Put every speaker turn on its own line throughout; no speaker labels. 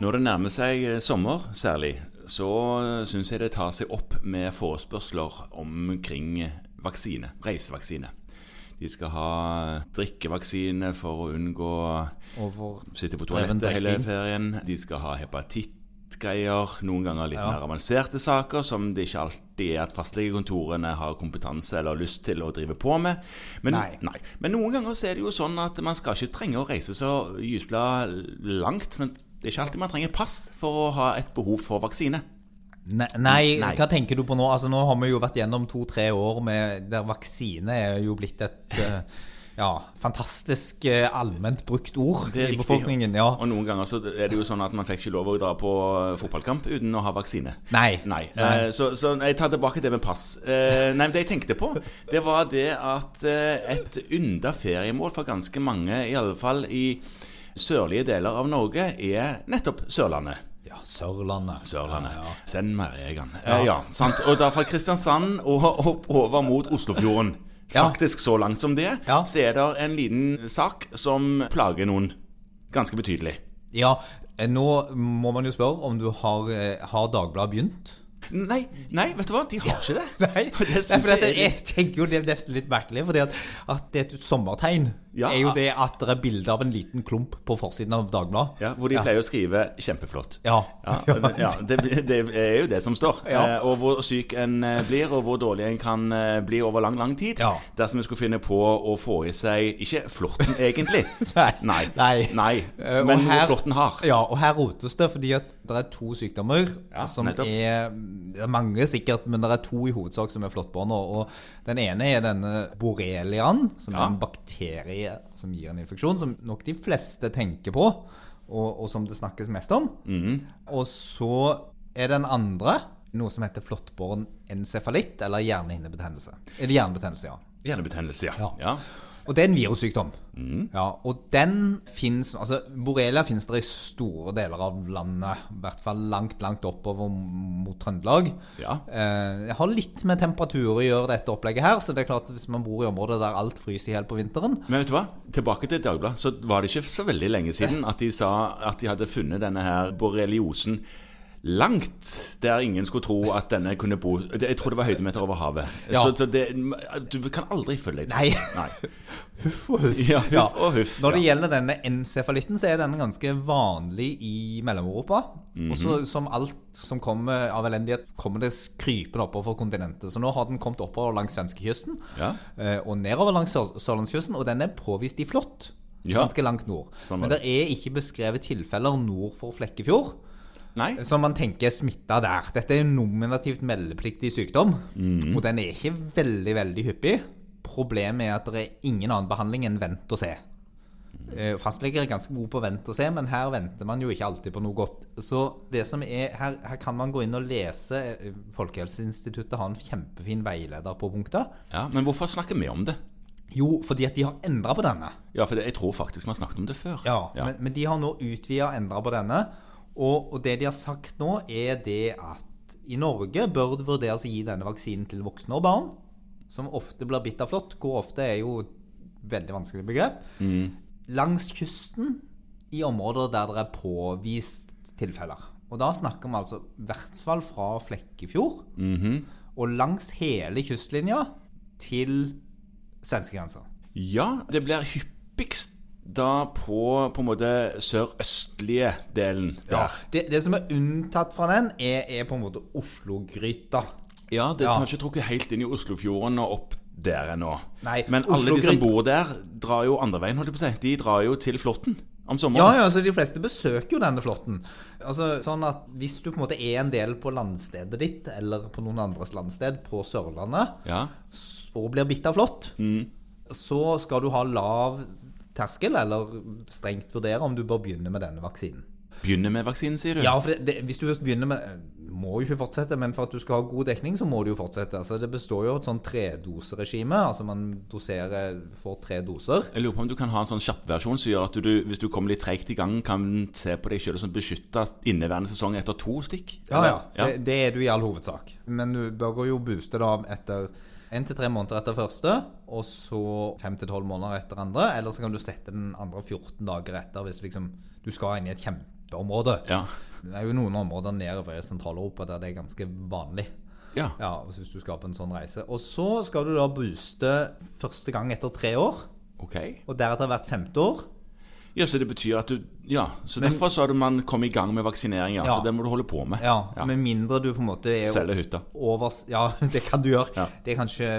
Når det nærmer seg eh, sommer særlig, så syns jeg det tar seg opp med forespørsler omkring vaksine. Reisevaksine. De skal ha drikkevaksine for å unngå å sitte på toalettet hele ferien. De skal ha hepatittgreier. Noen ganger litt ja. mer avanserte saker som det ikke alltid er at fastlegekontorene har kompetanse eller lyst til å drive på med. Men, nei. Nei. men noen ganger er det jo sånn at man skal ikke trenge å reise så gysla langt. Men det er ikke alltid man trenger pass for å ha et behov for vaksine.
Nei, nei, hva tenker du på nå? Altså Nå har vi jo vært gjennom to-tre år med, der vaksine er jo blitt et uh, ja, fantastisk uh, allment brukt ord i befolkningen. Ja.
Og noen ganger så er det jo sånn at man fikk ikke lov å dra på fotballkamp uten å ha vaksine.
Nei.
nei. nei. Eh, så, så, jeg tar tilbake det med pass. nei, men Det jeg tenkte på, det var det at et ynda feriemål for ganske mange, i alle fall i sørlige deler av Norge, er nettopp Sørlandet.
Ja, Sørlandet.
Sørlandet. Ja, ja. Send meg Egan. Ja. Eh, ja, sant? Og da fra Kristiansand og opp over mot Oslofjorden. Faktisk så langt som det, så er det en liten sak som plager noen ganske betydelig.
Ja, eh, nå må man jo spørre om du har, eh, har Dagbladet begynt?
Nei, nei, vet du hva? De har ikke det.
Nei, det nei for jeg, jeg, tenker jo det er nesten litt merkelig, fordi at, at det er et sommertegn ja, er jo det at det er bilde av en liten klump på forsiden av Dagbladet.
Ja, Hvor de pleier å skrive 'kjempeflott'.
Ja,
ja det, det, er jo det som står. Eh, og hvor syk en eh, blir, og hvor dårlig en kan eh, bli over lang, lang tid. Dersom vi skulle finne på å få i seg Ikke flåtten, egentlig.
nei.
Nei. nei. Men Men noe flåtten har.
Ja, og her rotes det fordi at det er to sykdommer som nettopp. er Det er mange sikkert, men det er to i hovedsak som er flåttbårne. Og den ene er denne borreliaen, som er en bakterie som gir en infeksjon, som nok de fleste tenker på, og, og som det snakkes mest om. Mm. Og så er den andre noe som heter flåttbåren encefalitt, eller hjernehinnebetennelse. Eller hjernebetennelse, ja.
Hjernebetennelse, ja. ja. ja.
Og det er en virussykdom. Mm. Ja, og den fins Altså, borrelia fins der i store deler av landet. I hvert fall langt, langt oppover mot Trøndelag. Ja. Eh, jeg har litt med temperatur å gjøre dette opplegget her, så det er klart at hvis man bor i områder der alt fryser i hjel på vinteren
Men vet du hva? Tilbake til Dagbladet. Så var det ikke så veldig lenge siden at de sa at de hadde funnet denne her borreliosen langt der ingen skulle tro at denne kunne bo Jeg tror det var høydemeter over havet. Ja. Så, så det, du kan aldri følge deg
Nei. Nei. huff og huff.
Ja, huff ja. og huff.
Når det gjelder denne encefalitten, så er den ganske vanlig i Mellom-Europa. Mm -hmm. Og så som alt som kommer av elendighet, kommer det krypende oppover kontinentet. Så nå har den kommet oppover langs svenskekysten ja. Eh, og nedover langs sørlandskysten, og den er påvist i flått. Ganske langt nord. Sånn Men det er ikke beskrevet tilfeller nord for Flekkefjord.
Nei.
som man tenker er smitta der. Dette er en nominativt meldepliktig sykdom, mm. og den er ikke veldig, veldig hyppig. Problemet er at det er ingen annen behandling enn vent og se. Mm. Fastleger er ganske gode på vent og se, men her venter man jo ikke alltid på noe godt. Så det som er, her, her kan man gå inn og lese. Folkehelseinstituttet har en kjempefin veileder på punktet.
Ja, Men hvorfor snakker vi om det?
Jo, fordi at de har endra på denne.
Ja, for det, jeg tror faktisk vi har snakket om det før.
Ja, ja. Men, men, de har nå utvida og endra på denne. Og, og, det de har sagt nå, er det at i Norge bør det vurderes å gi denne vaksinen til voksne og barn, som ofte blir bitt av flått. Hvor ofte er jo et veldig vanskelig begrep. Mm. Langs kysten, i områder der det er påvist tilfeller. Og da snakker vi altså i hvert fall fra Flekkefjord mm -hmm. og langs hele kystlinja til svenskegrensa.
Ja, det blir hyppigst da på på en måte sørøstlige delen der. Ja,
det, det, som er unntatt fra den, er, er på en måte Oslo-gryta.
Ja, det tar ikke trukket helt inn i Oslofjorden og opp der ennå. Men alle de som bor der, drar jo andre veien, holdt jeg på å si. De drar jo til Flåtten om sommeren.
Ja, ja, altså de fleste besøker jo denne Flåtten. Altså, sånn at Hvis du på en måte er en del på landstedet ditt, eller på noen andres landsted på Sørlandet, ja. og blir bitt av flått, mm. så skal du ha lav terskel, eller strengt vurdere om du bør begynne med denne vaksinen.
Begynne med vaksinen, sier du?
Ja, for det, det, hvis du begynner med må jo ikke fortsette, men for at du skal ha god dekning, så må du jo fortsette. Altså, det består jo av et sånn tredoseregime. Altså man doserer for tre doser.
Jeg lurer på om du kan ha en sånn kjappversjon som gjør at du, hvis du kommer litt treigt i gang, kan se på deg sjøl som beskytta inneværende sesong etter to stikk?
Ja, ja. ja. Det, det, er du i all hovedsak. Men du bør jo booste da etter Én til tre måneder etter første, og så fem til tolv måneder etter andre. Eller så kan du sette den andre 14 dager etter hvis liksom, du skal inn i et kjempeområde.
Ja.
Det er jo noen områder nedover i Sentral-Europa der det er ganske vanlig.
Ja.
Ja, hvis du skal på en sånn reise. Og så skal du da booste første gang etter tre år,
Ok.
og deretter hvert femte år.
Ja, Så det betyr at du Ja, så derfor så har man kommet i gang med vaksinering, ja.
Ja.
Så det må du holde på med.
Ja,
Ja.
Med mindre du på en måte er
Selger hytta.
over Ja, det kan du gjøre.
Ja.
Det er kanskje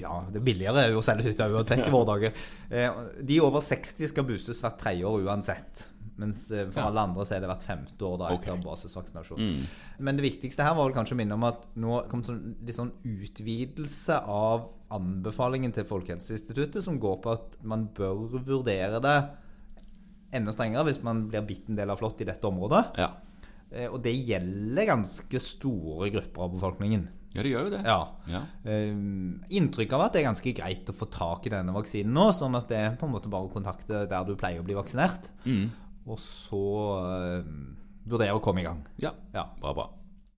Ja, det er billigere å selge hytta uansett i våre dager. Eh, De over 60 skal boostes hvert tredje år uansett. Mens eh, for alle andre så er det hvert femte år da etter
Ok. Mm.
basisvaksinasjon. Men det viktigste her var vel kanskje å minne om at nå kom sånn, litt sånn utvidelse av anbefalingen til Folkehelseinstituttet, som går på at man bør vurdere det enda strengere hvis man blir bitt en del av flått i dette området.
Ja.
Eh, Og det gjelder ganske store grupper av befolkningen.
ja, det gjør jo det.
Ja.
Ja.
Eh, Inntrykk av at det er ganske greit å få tak i denne vaksinen nå, sånn at det er på en måte bare å kontakte der du pleier å bli vaksinert. Og så eh, vurdere å komme i gang.
ja.
Ja.
Bra, bra.